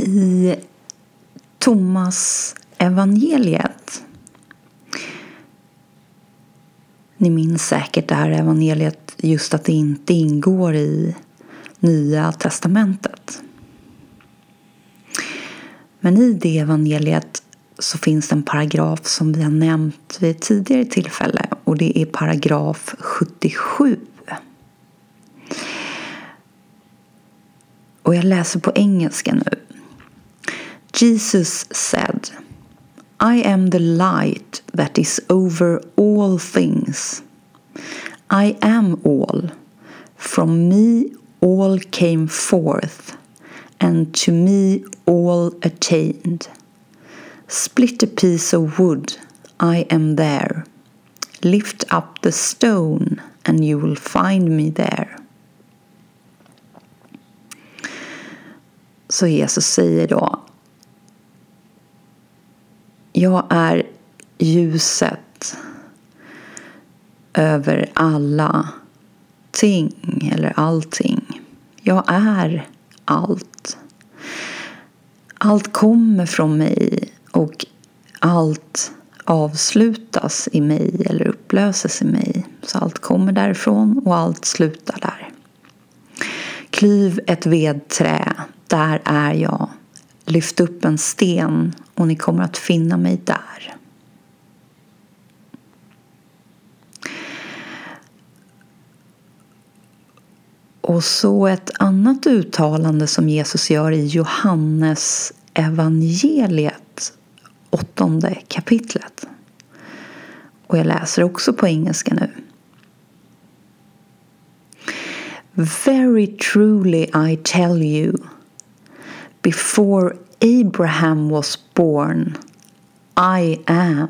I Thomas evangeliet Ni minns säkert det här evangeliet just att det inte ingår i Nya testamentet. Men i det evangeliet så finns det en paragraf som vi har nämnt vid ett tidigare tillfälle och det är paragraf 77. Och jag läser på engelska nu. Jesus said I am the light that is over all things. I am all. From me all came forth, and to me all attained. Split a piece of wood, I am there. Lift up the stone, and you will find me there. Så Jesus säger då Jag är ljuset över alla ting eller allting. Jag är allt. Allt kommer från mig och allt avslutas i mig eller upplöses i mig. Så allt kommer därifrån och allt slutar där. Klyv ett vedträ, där är jag. Lyft upp en sten och ni kommer att finna mig där. Och så ett annat uttalande som Jesus gör i Johannes evangeliet, åttonde kapitlet. Och jag läser också på engelska nu. Very truly I tell you Before Abraham was born I am.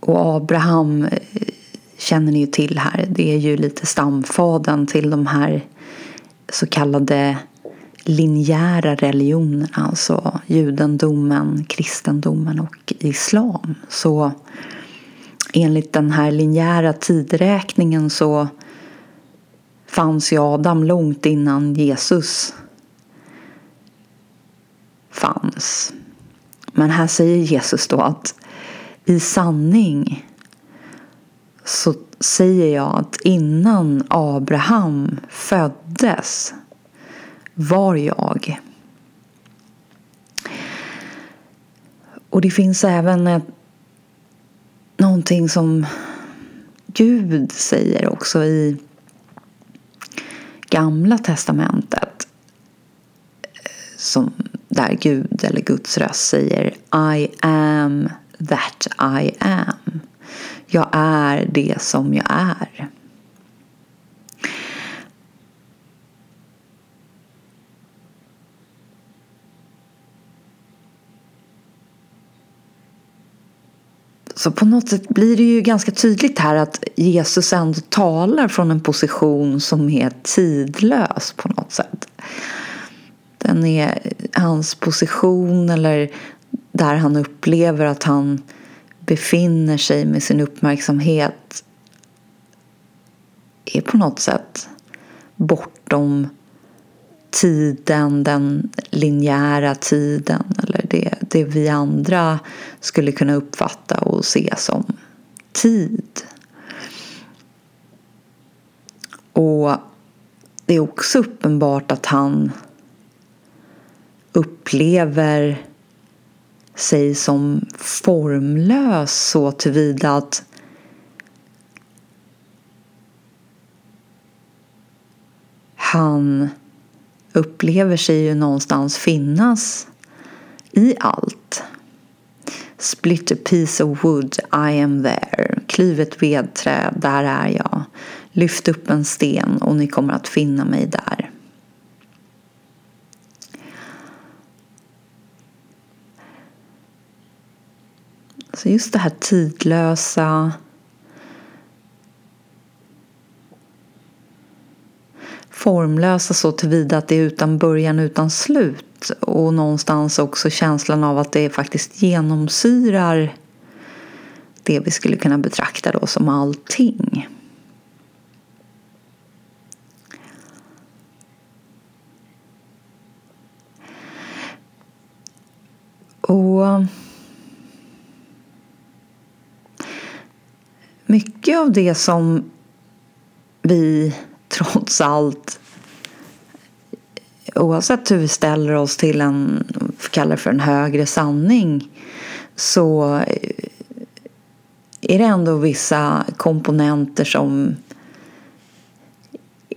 Och Abraham eh, känner ni ju till här. Det är ju lite stamfaden till de här så kallade linjära religionerna. Alltså judendomen, kristendomen och islam. Så enligt den här linjära tidräkningen så fanns ju Adam långt innan Jesus fanns. Men här säger Jesus då att i sanning så säger jag att innan Abraham föddes var jag. Och det finns även ett, någonting som Gud säger också i Gamla testamentet eh, som där Gud eller Guds röst säger I am that I am. Jag är det som jag är. Så på något sätt blir det ju ganska tydligt här att Jesus ändå talar från en position som är tidlös på något sätt. Den är hans position eller där han upplever att han befinner sig med sin uppmärksamhet är på något sätt bortom tiden, den linjära tiden eller det, vi andra skulle kunna uppfatta och se som tid. Och det är också uppenbart att han upplever sig som formlös så tillvida att han upplever sig ju någonstans finnas i allt. Split a piece of wood, I am there. Klyv ett vedträ, där är jag. Lyft upp en sten och ni kommer att finna mig där. Så just det här tidlösa formlösa så tillvida att det är utan början, utan slut och någonstans också känslan av att det faktiskt genomsyrar det vi skulle kunna betrakta då som allting. Och mycket av det som vi trots allt oavsett hur vi ställer oss till en, kallar för en högre sanning så eh, är det ändå vissa komponenter som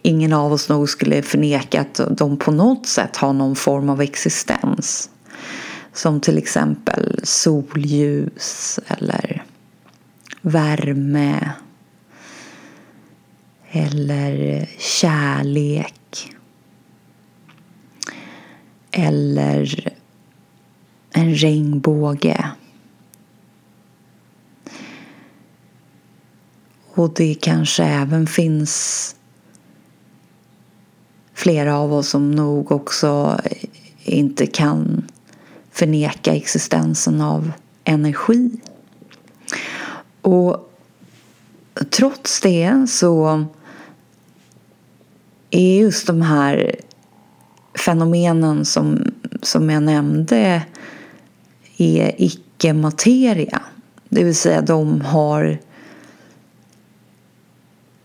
ingen av oss nog skulle förneka att de på något sätt har någon form av existens. Som till exempel solljus eller värme eller kärlek eller en regnbåge. Och det kanske även finns flera av oss som nog också inte kan förneka existensen av energi. Och trots det så är just de här fenomenen som, som jag nämnde är icke-materia. Det vill säga de har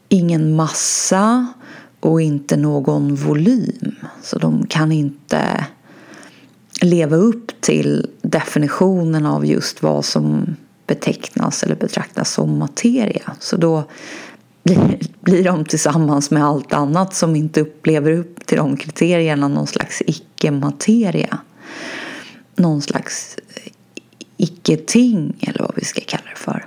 ingen massa och inte någon volym. Så de kan inte leva upp till definitionen av just vad som betecknas eller betraktas som materia. Så då blir de tillsammans med allt annat som inte upplever upp till de kriterierna någon slags icke-materia. Någon slags icke-ting eller vad vi ska kalla det för.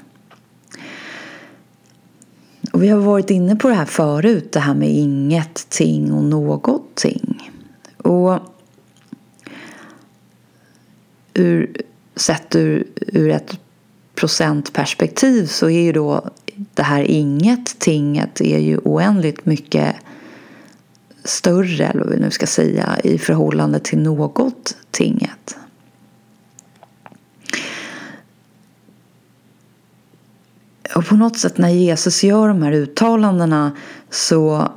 Och vi har varit inne på det här förut, det här med inget ting och någonting. Och ur, sett ur, ur ett procentperspektiv så är ju då det här inget tinget är ju oändligt mycket större, eller vad vi nu ska säga, i förhållande till något tinget. Och på något sätt när Jesus gör de här uttalandena så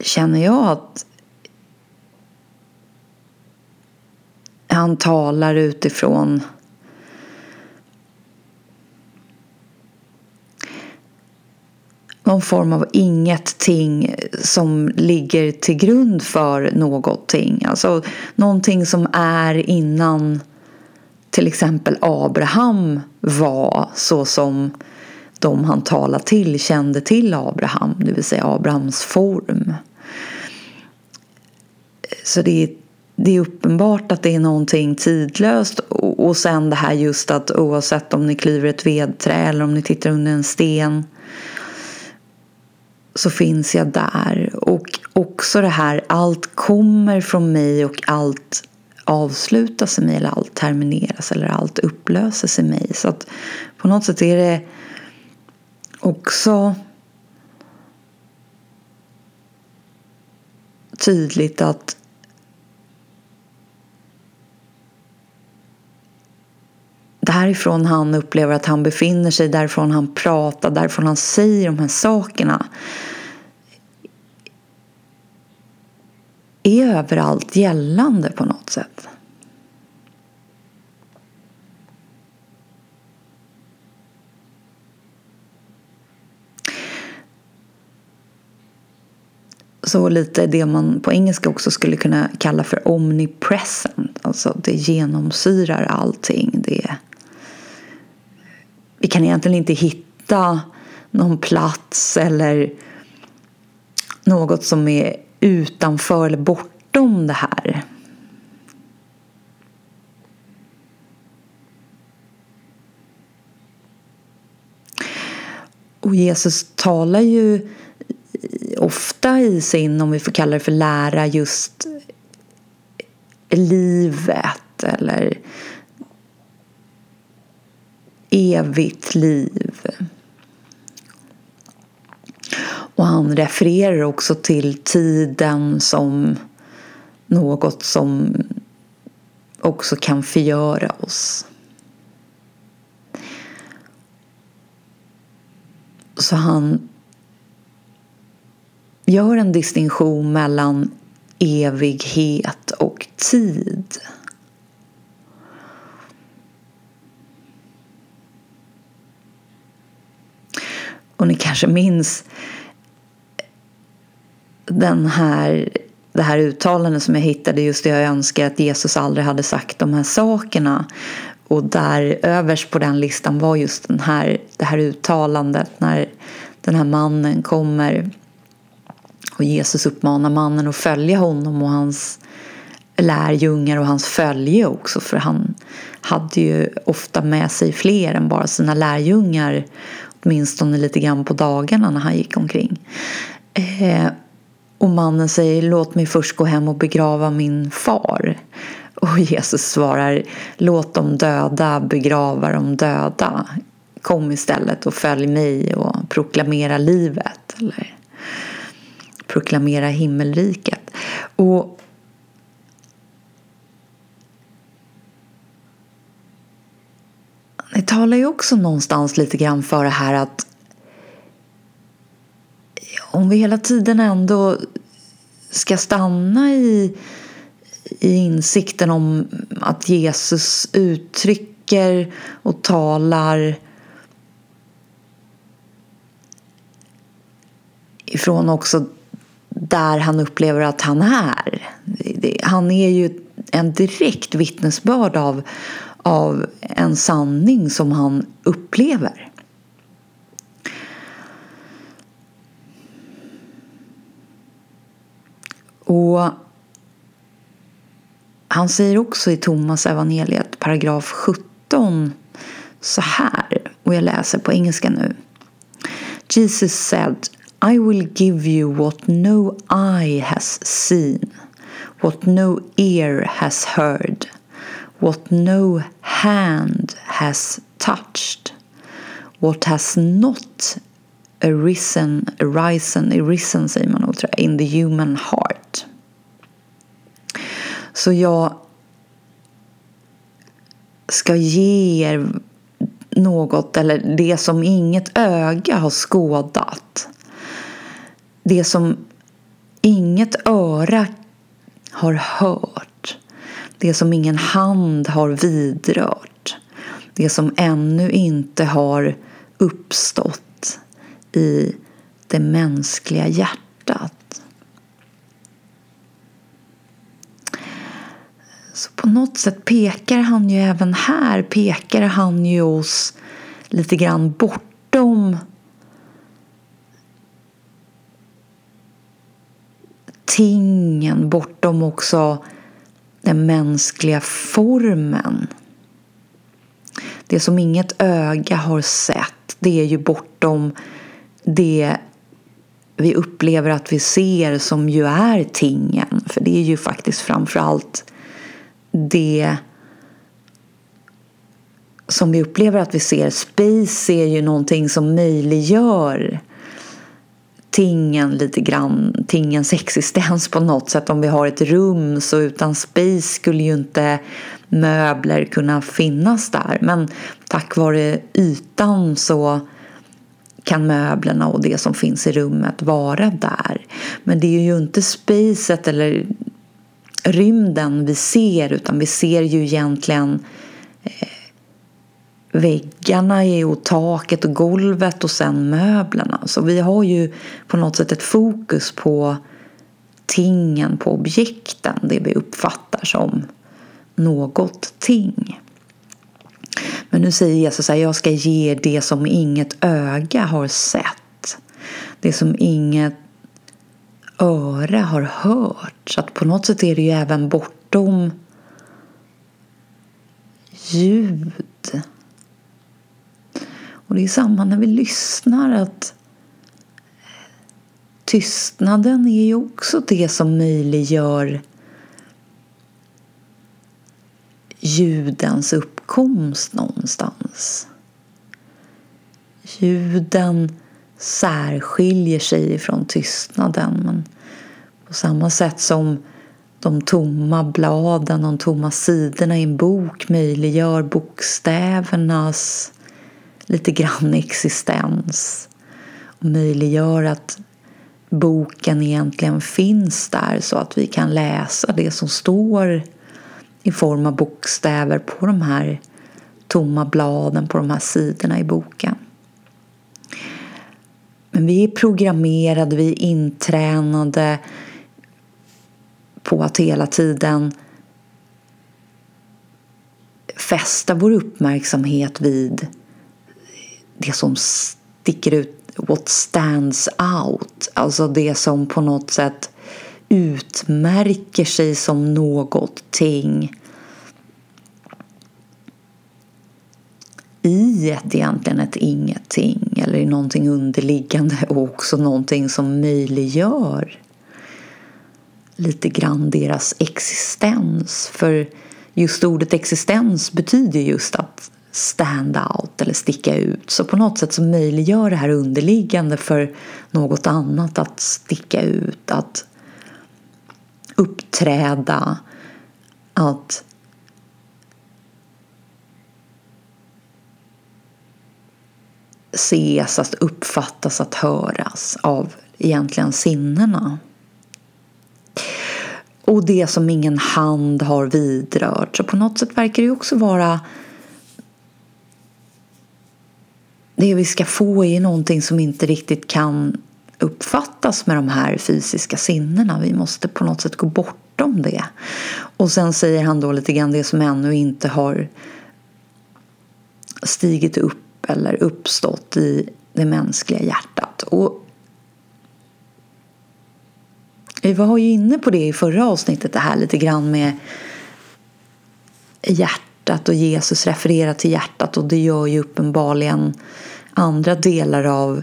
känner jag att han talar utifrån någon form av ingenting som ligger till grund för någonting. Alltså någonting som är innan till exempel Abraham var så som de han talade till kände till Abraham, det vill säga Abrahams form. Så det är, det är uppenbart att det är någonting tidlöst och sen det här just att oavsett om ni kliver ett vedträ eller om ni tittar under en sten så finns jag där. Och också det här, allt kommer från mig och allt avslutas i mig eller allt termineras eller allt upplöses i mig. Så att på något sätt är det också tydligt att därifrån han upplever att han befinner sig, därifrån han pratar, därifrån han säger de här sakerna är överallt gällande på något sätt. Så lite det man på engelska också skulle kunna kalla för omnipresent. Alltså det genomsyrar allting. Det vi kan egentligen inte hitta någon plats eller något som är utanför eller bortom det här. Och Jesus talar ju ofta i sin, om vi får kalla det för lära, just livet eller evigt liv. Och han refererar också till tiden som något som också kan förgöra oss. Så han gör en distinktion mellan evighet och tid. Och ni kanske minns den här, det här uttalandet som jag hittade just det jag önskar att Jesus aldrig hade sagt de här sakerna. Och där överst på den listan var just den här, det här uttalandet när den här mannen kommer och Jesus uppmanar mannen att följa honom och hans lärjungar och hans följe också för han hade ju ofta med sig fler än bara sina lärjungar åtminstone lite grann på dagarna när han gick omkring. Eh, och mannen säger låt mig först gå hem och begrava min far. Och Jesus svarar låt de döda begrava de döda. Kom istället och följ mig och proklamera livet. Eller proklamera himmelriket. Och det talar ju också någonstans lite grann för det här att om vi hela tiden ändå ska stanna i, i insikten om att Jesus uttrycker och talar ifrån också där han upplever att han är. Han är ju en direkt vittnesbörd av, av en sanning som han upplever. Och han säger också i Thomas evangeliet paragraf 17 så här, och jag läser på engelska nu. Jesus said I will give you what no eye has seen, what no ear has heard, what no hand has touched, what has not arisen, arisen, arisen säger man nog tror jag, in the human heart. Så jag ska ge er något, eller det som inget öga har skådat. Det som inget öra har hört. Det som ingen hand har vidrört. Det som ännu inte har uppstått i det mänskliga hjärtat. Så på något sätt pekar han ju även här, pekar han ju oss lite grann bortom tingen, bortom också den mänskliga formen. Det som inget öga har sett, det är ju bortom det vi upplever att vi ser som ju är tingen. För det är ju faktiskt framförallt det som vi upplever att vi ser. Space är ju någonting som möjliggör tingen lite grann, tingens existens på något sätt. Om vi har ett rum så utan space skulle ju inte möbler kunna finnas där. Men tack vare ytan så kan möblerna och det som finns i rummet vara där. Men det är ju inte spacet eller rymden vi ser utan vi ser ju egentligen eh, väggarna väggarna och taket och golvet och sen möblerna. Så vi har ju på något sätt ett fokus på tingen, på objekten, det vi uppfattar som något ting. Men nu säger Jesus att jag ska ge det som inget öga har sett. Det som inget öra har hört. Så att på något sätt är det ju även bortom ljud. Och det är samma när vi lyssnar att tystnaden är ju också det som möjliggör ljudens uppkomst någonstans. Ljuden särskiljer sig från tystnaden men på samma sätt som de tomma bladen, de tomma sidorna i en bok möjliggör bokstävernas lite grann existens och möjliggör att boken egentligen finns där så att vi kan läsa det som står i form av bokstäver på de här tomma bladen på de här sidorna i boken. Men vi är programmerade, vi är intränade på att hela tiden fästa vår uppmärksamhet vid det som sticker ut, what stands out. Alltså det som på något sätt utmärker sig som någonting i ett egentligen ett ingenting eller i någonting underliggande och också någonting som möjliggör lite grann deras existens. För just ordet existens betyder just att stand out eller sticka ut. Så på något sätt så möjliggör det här underliggande för något annat att sticka ut, att uppträda, att ses, att uppfattas, att höras av egentligen sinnena. Och det som ingen hand har vidrört. Så på något sätt verkar det också vara det vi ska få är någonting som inte riktigt kan uppfattas med de här fysiska sinnena. Vi måste på något sätt gå bortom det. Och sen säger han då lite grann det som ännu inte har stigit upp eller uppstått i det mänskliga hjärtat. Och vi var ju inne på det i förra avsnittet, det här lite grann med hjärtat och Jesus refererar till hjärtat och det gör ju uppenbarligen andra delar av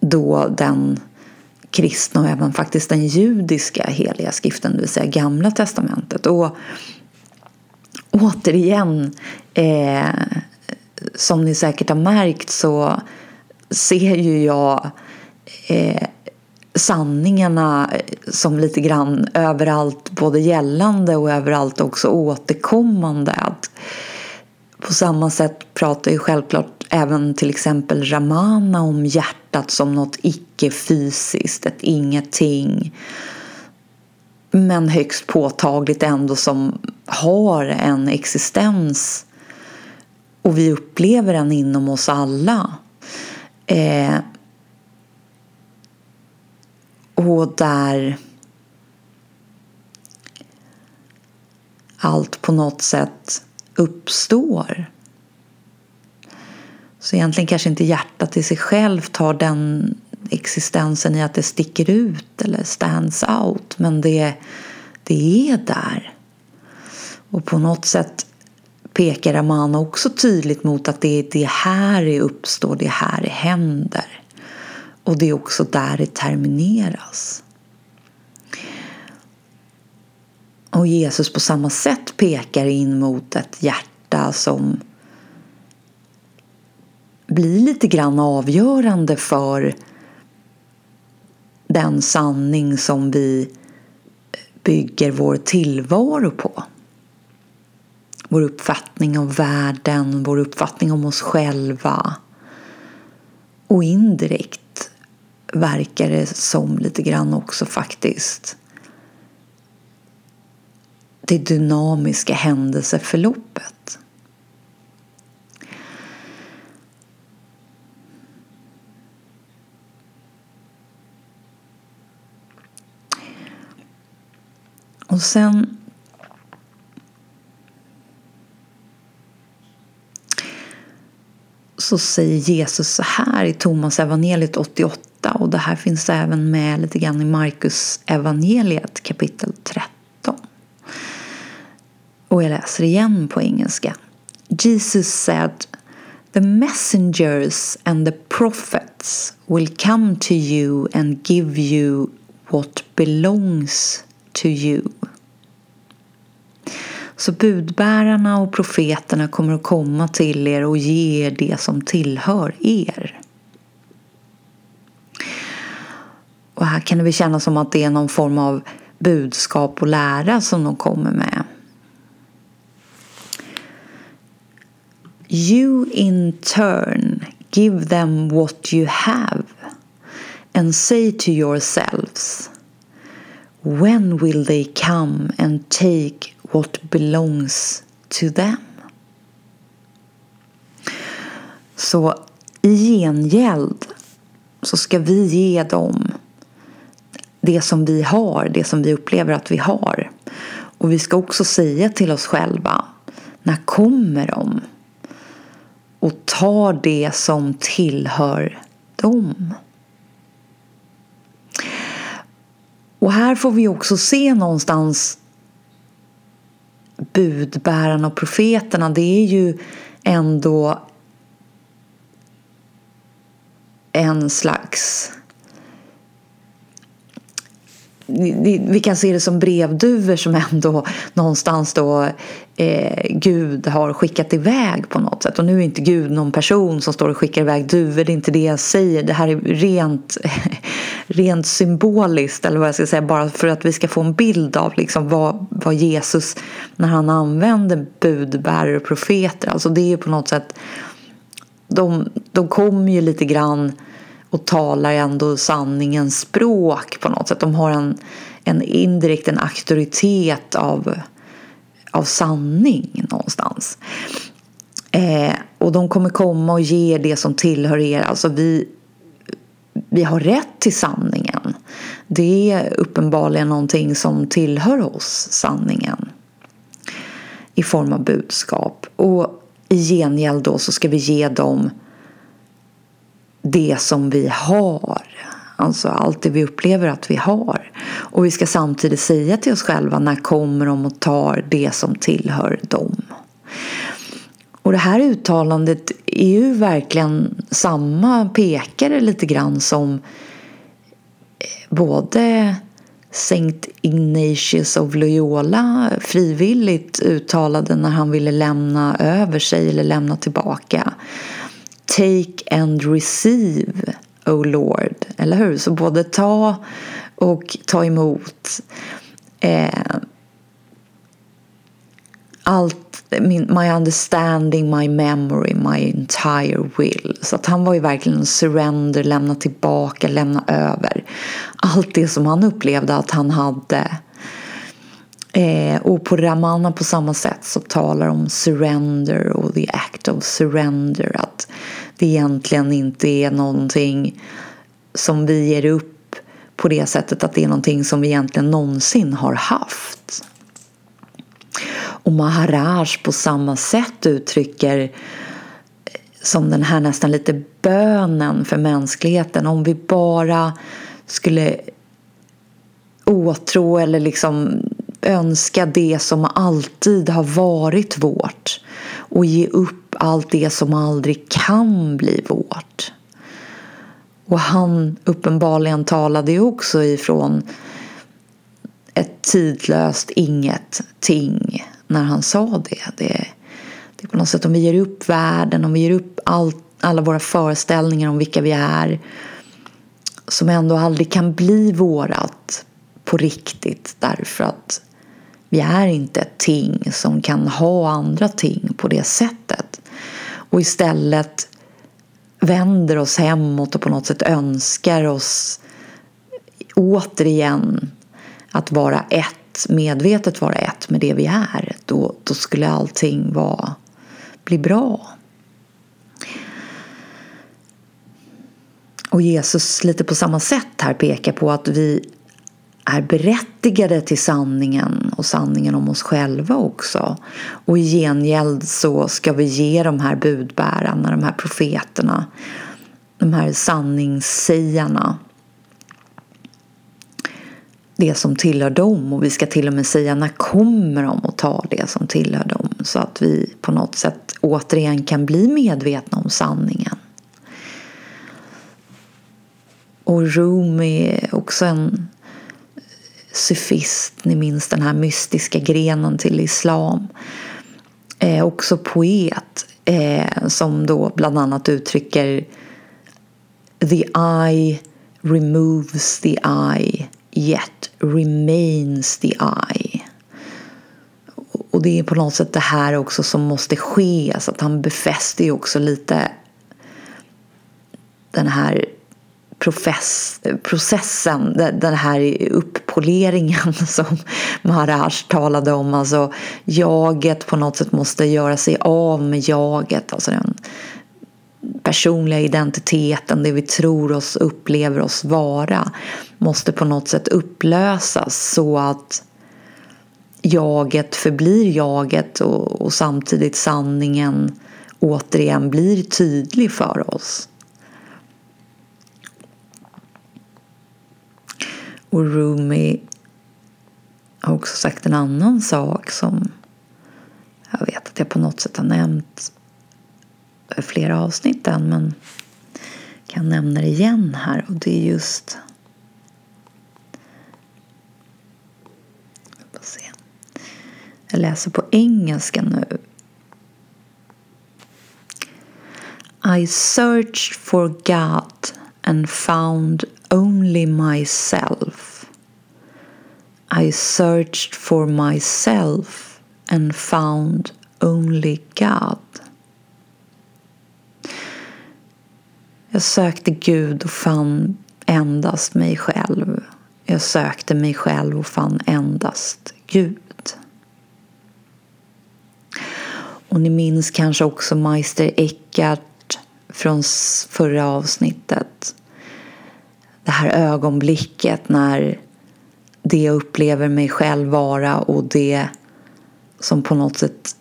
då den kristna och även faktiskt den judiska heliga skriften, det vill säga Gamla testamentet. Och återigen, eh, som ni säkert har märkt så ser ju jag eh, sanningarna eh, som lite grann överallt både gällande och överallt också återkommande. Att på samma sätt pratar ju självklart även till exempel Ramana om hjärtat som något icke-fysiskt, ett ingenting. Men högst påtagligt ändå som har en existens och vi upplever den inom oss alla. Eh, och där allt på något sätt uppstår. Så egentligen kanske inte hjärtat i sig självt har den existensen i att det sticker ut eller stands out men det, det är där. Och på något sätt pekar Ramana också tydligt mot att det är det här det uppstår, det här det händer. Och det är också där det termineras. Och Jesus på samma sätt pekar in mot ett hjärta som blir lite grann avgörande för den sanning som vi bygger vår tillvaro på. Vår uppfattning om världen, vår uppfattning om oss själva. Och indirekt verkar det som lite grann också faktiskt det dynamiska händelseförloppet. Och sen så säger Jesus så här i Thomas evangeliet 88 och det här finns även med lite grann i Markus evangeliet kapitel 13. Och jag läser igen på engelska. Jesus said The messengers and the prophets will come to you and give you what belongs to you. Så budbärarna och profeterna kommer att komma till er och ge er det som tillhör er. Och här kan det väl kännas som att det är någon form av budskap och lära som de kommer med. You in turn give them what you have and say to yourselves When will they come and take what belongs to them? Så i gengäld så ska vi ge dem det som vi har, det som vi upplever att vi har. Och vi ska också säga till oss själva, när kommer de? Och ta det som tillhör dem. Och här får vi också se någonstans budbärarna och profeterna. Det är ju ändå en slags vi kan se det som brevduvor som ändå någonstans då eh, Gud har skickat iväg på något sätt. Och nu är inte Gud någon person som står och skickar iväg duvor, det är inte det jag säger. Det här är rent, rent symboliskt, eller vad jag ska säga, bara för att vi ska få en bild av liksom vad, vad Jesus, när han använder budbärare och profeter, alltså det är på något sätt, de, de kommer ju lite grann och talar ändå sanningens språk på något sätt. De har en, en indirekt en auktoritet av, av sanning någonstans. Eh, och de kommer komma och ge det som tillhör er. Alltså vi, vi har rätt till sanningen. Det är uppenbarligen någonting som tillhör oss, sanningen. I form av budskap. Och i gengäld då så ska vi ge dem det som vi har. Alltså allt det vi upplever att vi har. Och vi ska samtidigt säga till oss själva när kommer de och tar det som tillhör dem. Och det här uttalandet är ju verkligen samma pekare lite grann som eh, både Saint Ignatius of Loyola frivilligt uttalade när han ville lämna över sig eller lämna tillbaka Take and receive, O Lord. Eller hur? Så både ta och ta emot. Eh, allt, my understanding, my memory, my entire will. Så att han var ju verkligen surrender, lämna tillbaka, lämna över. Allt det som han upplevde att han hade. Eh, och på Ramana på samma sätt så talar om surrender och the act of surrender. Att det egentligen inte är någonting som vi ger upp på det sättet att det är någonting som vi egentligen någonsin har haft. Och Maharaj på samma sätt uttrycker eh, som den här nästan lite bönen för mänskligheten. Om vi bara skulle åtrå eller liksom önska det som alltid har varit vårt och ge upp allt det som aldrig kan bli vårt. Och han uppenbarligen talade ju också ifrån ett tidlöst ingenting när han sa det. det. Det är på något sätt om vi ger upp världen, om vi ger upp allt, alla våra föreställningar om vilka vi är som ändå aldrig kan bli vårat på riktigt därför att vi är inte ett ting som kan ha andra ting på det sättet. Och istället vänder oss hemåt och på något sätt önskar oss återigen att vara ett, medvetet vara ett med det vi är. Då, då skulle allting vara, bli bra. Och Jesus lite på samma sätt här pekar på att vi är berättigade till sanningen och sanningen om oss själva också. Och i gengäld så ska vi ge de här budbärarna, de här profeterna, de här sanningssägarna det som tillhör dem och vi ska till och med säga när kommer de att ta det som tillhör dem så att vi på något sätt återigen kan bli medvetna om sanningen. Och Rumi är också en sufist, ni minns den här mystiska grenen till islam. Eh, också poet eh, som då bland annat uttrycker The eye removes the eye yet remains the eye. Och det är på något sätt det här också som måste ske. Så att han befäster ju också lite den här profess, processen, den här uppoleringen som Maharaj talade om. Alltså jaget på något sätt måste göra sig av med jaget. Alltså den personliga identiteten, det vi tror oss, upplever oss vara måste på något sätt upplösas så att jaget förblir jaget och, och samtidigt sanningen återigen blir tydlig för oss. Och Rumi har också sagt en annan sak som jag vet att jag på något sätt har nämnt flera avsnitt än men kan nämna det igen här och det är just jag läser på engelska nu. I searched for God and found only myself. I searched for myself and found only God. Jag sökte Gud och fann endast mig själv. Jag sökte mig själv och fann endast Gud. Och ni minns kanske också Meister Eckhart från förra avsnittet. Det här ögonblicket när det jag upplever mig själv vara och det som på något sätt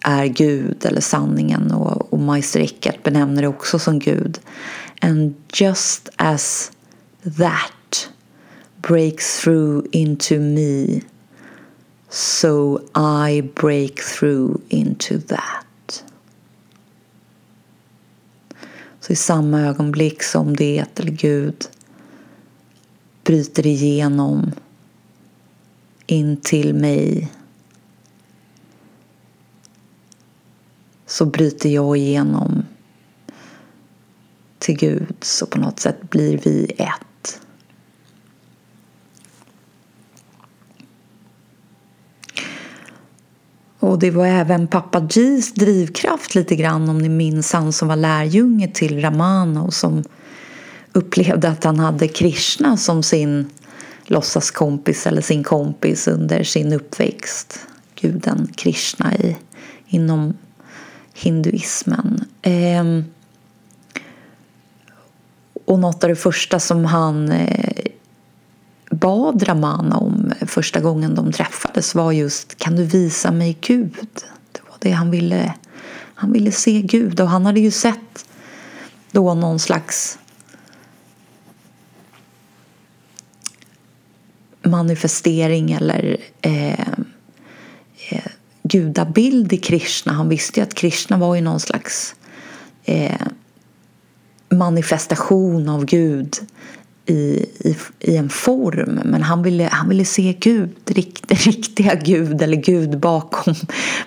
är Gud eller sanningen och, och Meister benämner det också som Gud. And just as that breaks through into me so I break through into that. Så i samma ögonblick som det eller Gud bryter igenom in till mig så bryter jag igenom till Gud så på något sätt blir vi ett. Och det var även pappa G's drivkraft lite grann om ni minns han som var lärjunge till Ramana och som upplevde att han hade Krishna som sin låtsaskompis eller sin kompis under sin uppväxt. Guden Krishna i, inom hinduismen. Eh, och något av det första som han eh, bad Ramana om första gången de träffades var just kan du visa mig Gud? Det var det han ville. Han ville se Gud och han hade ju sett då någon slags manifestering eller eh, eh, gudabild i Krishna. Han visste ju att Krishna var ju någon slags eh, manifestation av Gud i, i, i en form. Men han ville, han ville se Gud, rikt, riktiga Gud eller Gud bakom,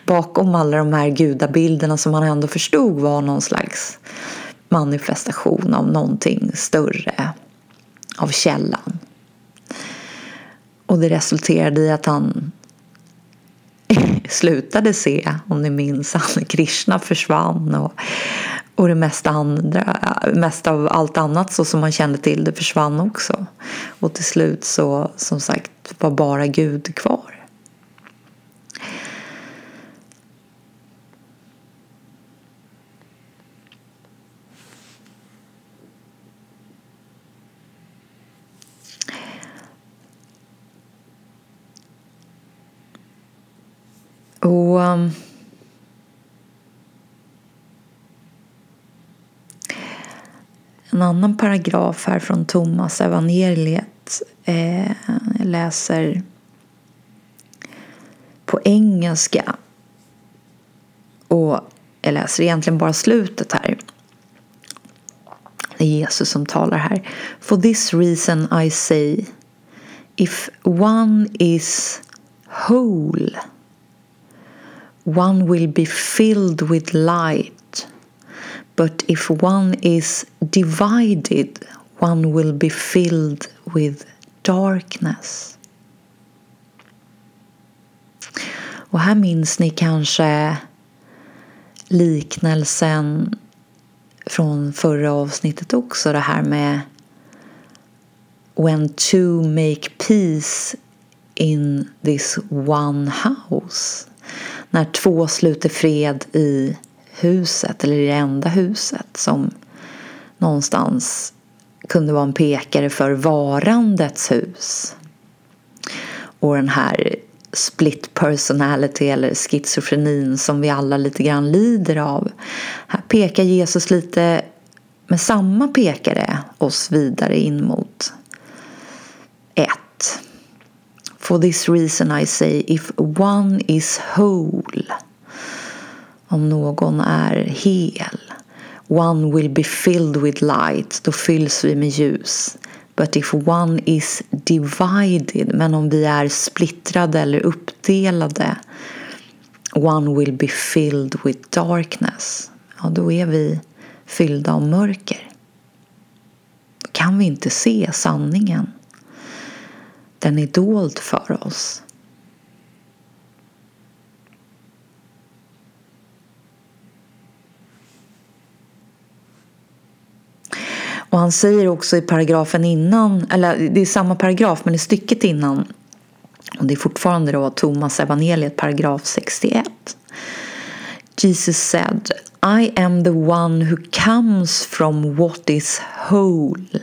bakom alla de här gudabilderna som han ändå förstod var någon slags manifestation av någonting större, av källan. Och det resulterade i att han slutade se, om ni minns, han Krishna försvann och, och det mesta, andra, mesta av allt annat så som man kände till det försvann också. Och till slut så, som sagt, var bara Gud kvar. Och um, en annan paragraf här från Thomas evangeliet. Eh, jag läser på engelska. Och jag läser egentligen bara slutet här. Det är Jesus som talar här. For this reason I say If one is whole one will be filled with light. But if one is divided, one will be filled with darkness. Och här minns ni kanske liknelsen från förra avsnittet också. Det här med When two make peace in this one house när två sluter fred i huset, eller i det enda huset som någonstans kunde vara en pekare för varandets hus. Och den här split personality eller schizofrenin som vi alla lite grann lider av. Här pekar Jesus lite med samma pekare oss vidare in mot ett. For this reason I say if one is whole om någon är hel One will be filled with light, då fylls vi med ljus. But if one is divided, men om vi är splittrade eller uppdelade One will be filled with darkness. Ja, då är vi fyllda av mörker. Då kan vi inte se sanningen. Den är dold för oss. Och han säger också i paragrafen innan, eller det är samma paragraf men i stycket innan, och det är fortfarande då Thomas evangeliet paragraf 61. Jesus said, I am the one who comes from what is whole.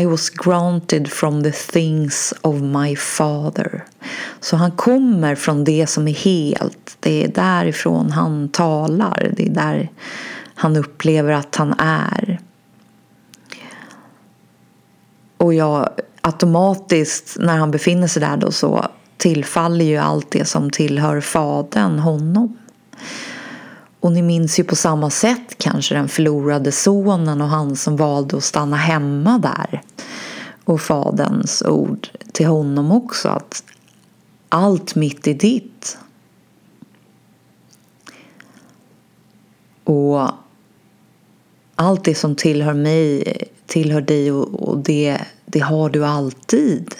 I was granted from the things of my father. Så han kommer från det som är helt. Det är därifrån han talar. Det är där han upplever att han är. Och jag automatiskt när han befinner sig där då så tillfaller ju allt det som tillhör fadern honom. Och ni minns ju på samma sätt kanske den förlorade sonen och han som valde att stanna hemma där. Och faderns ord till honom också att allt mitt är ditt. Och allt det som tillhör mig tillhör dig och, det, det har du alltid.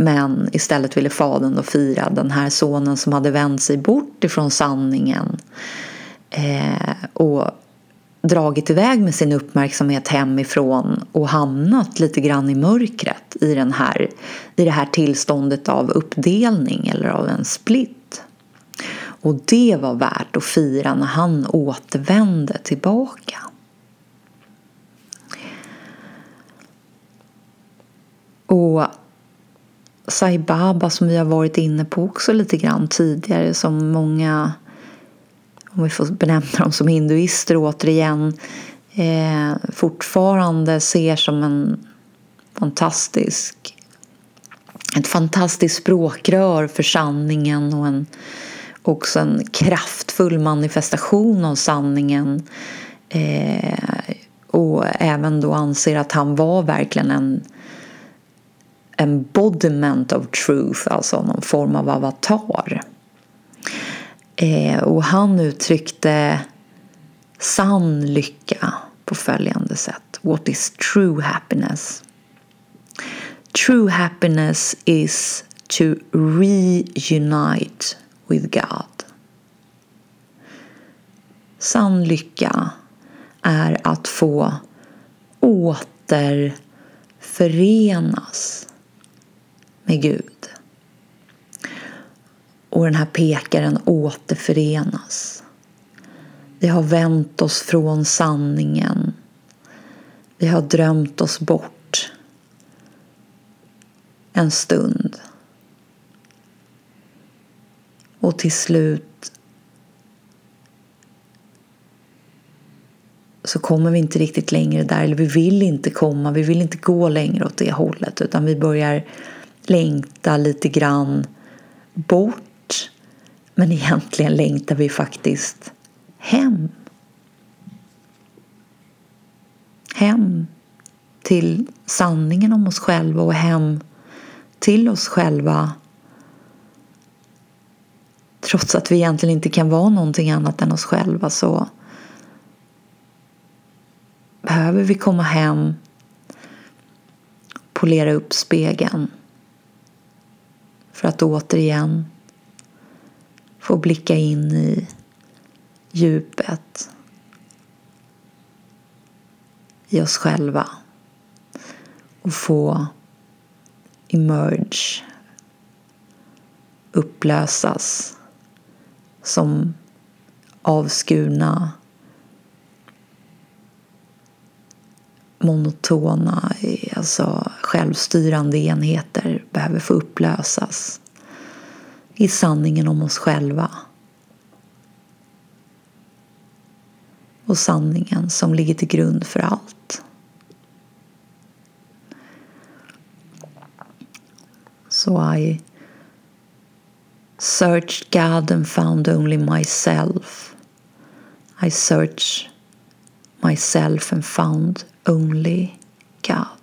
Men istället ville fadern då fira den här sonen som hade vänt sig bort ifrån sanningen eh, och dragit iväg med sin uppmärksamhet hemifrån och hamnat lite grann i mörkret i, den här, i det här tillståndet av uppdelning eller av en split. Och det var värt att fira när han återvände tillbaka. Och Sai Baba som vi har varit inne på också lite grann tidigare som många, om vi får benämna dem som hinduister återigen, eh, fortfarande ser som en fantastisk ett fantastiskt språkrör för sanningen och en, också en kraftfull manifestation av sanningen. Eh, och även då anser att han var verkligen en embodiment of truth, alltså någon form av avatar. Eh, och han uttryckte sann lycka på följande sätt. What is true happiness? True happiness is to reunite with God. Sann lycka är att få återförenas med Gud. Och den här pekaren återförenas. Vi har vänt oss från sanningen. Vi har drömt oss bort en stund. Och till slut så kommer vi inte riktigt längre där, eller vi vill inte komma, vi vill inte gå längre åt det hållet utan vi börjar längta lite grann bort. Men egentligen längtar vi faktiskt hem. Hem till sanningen om oss själva och hem till oss själva trots att vi egentligen inte kan vara någonting annat än oss själva så behöver vi komma hem, polera upp spegeln för att återigen få blicka in i djupet i oss själva och få emerge upplösas som avskurna monotona, alltså självstyrande enheter behöver få upplösas i sanningen om oss själva. Och sanningen som ligger till grund för allt. So I searched God and found only myself. I searched myself and found only God.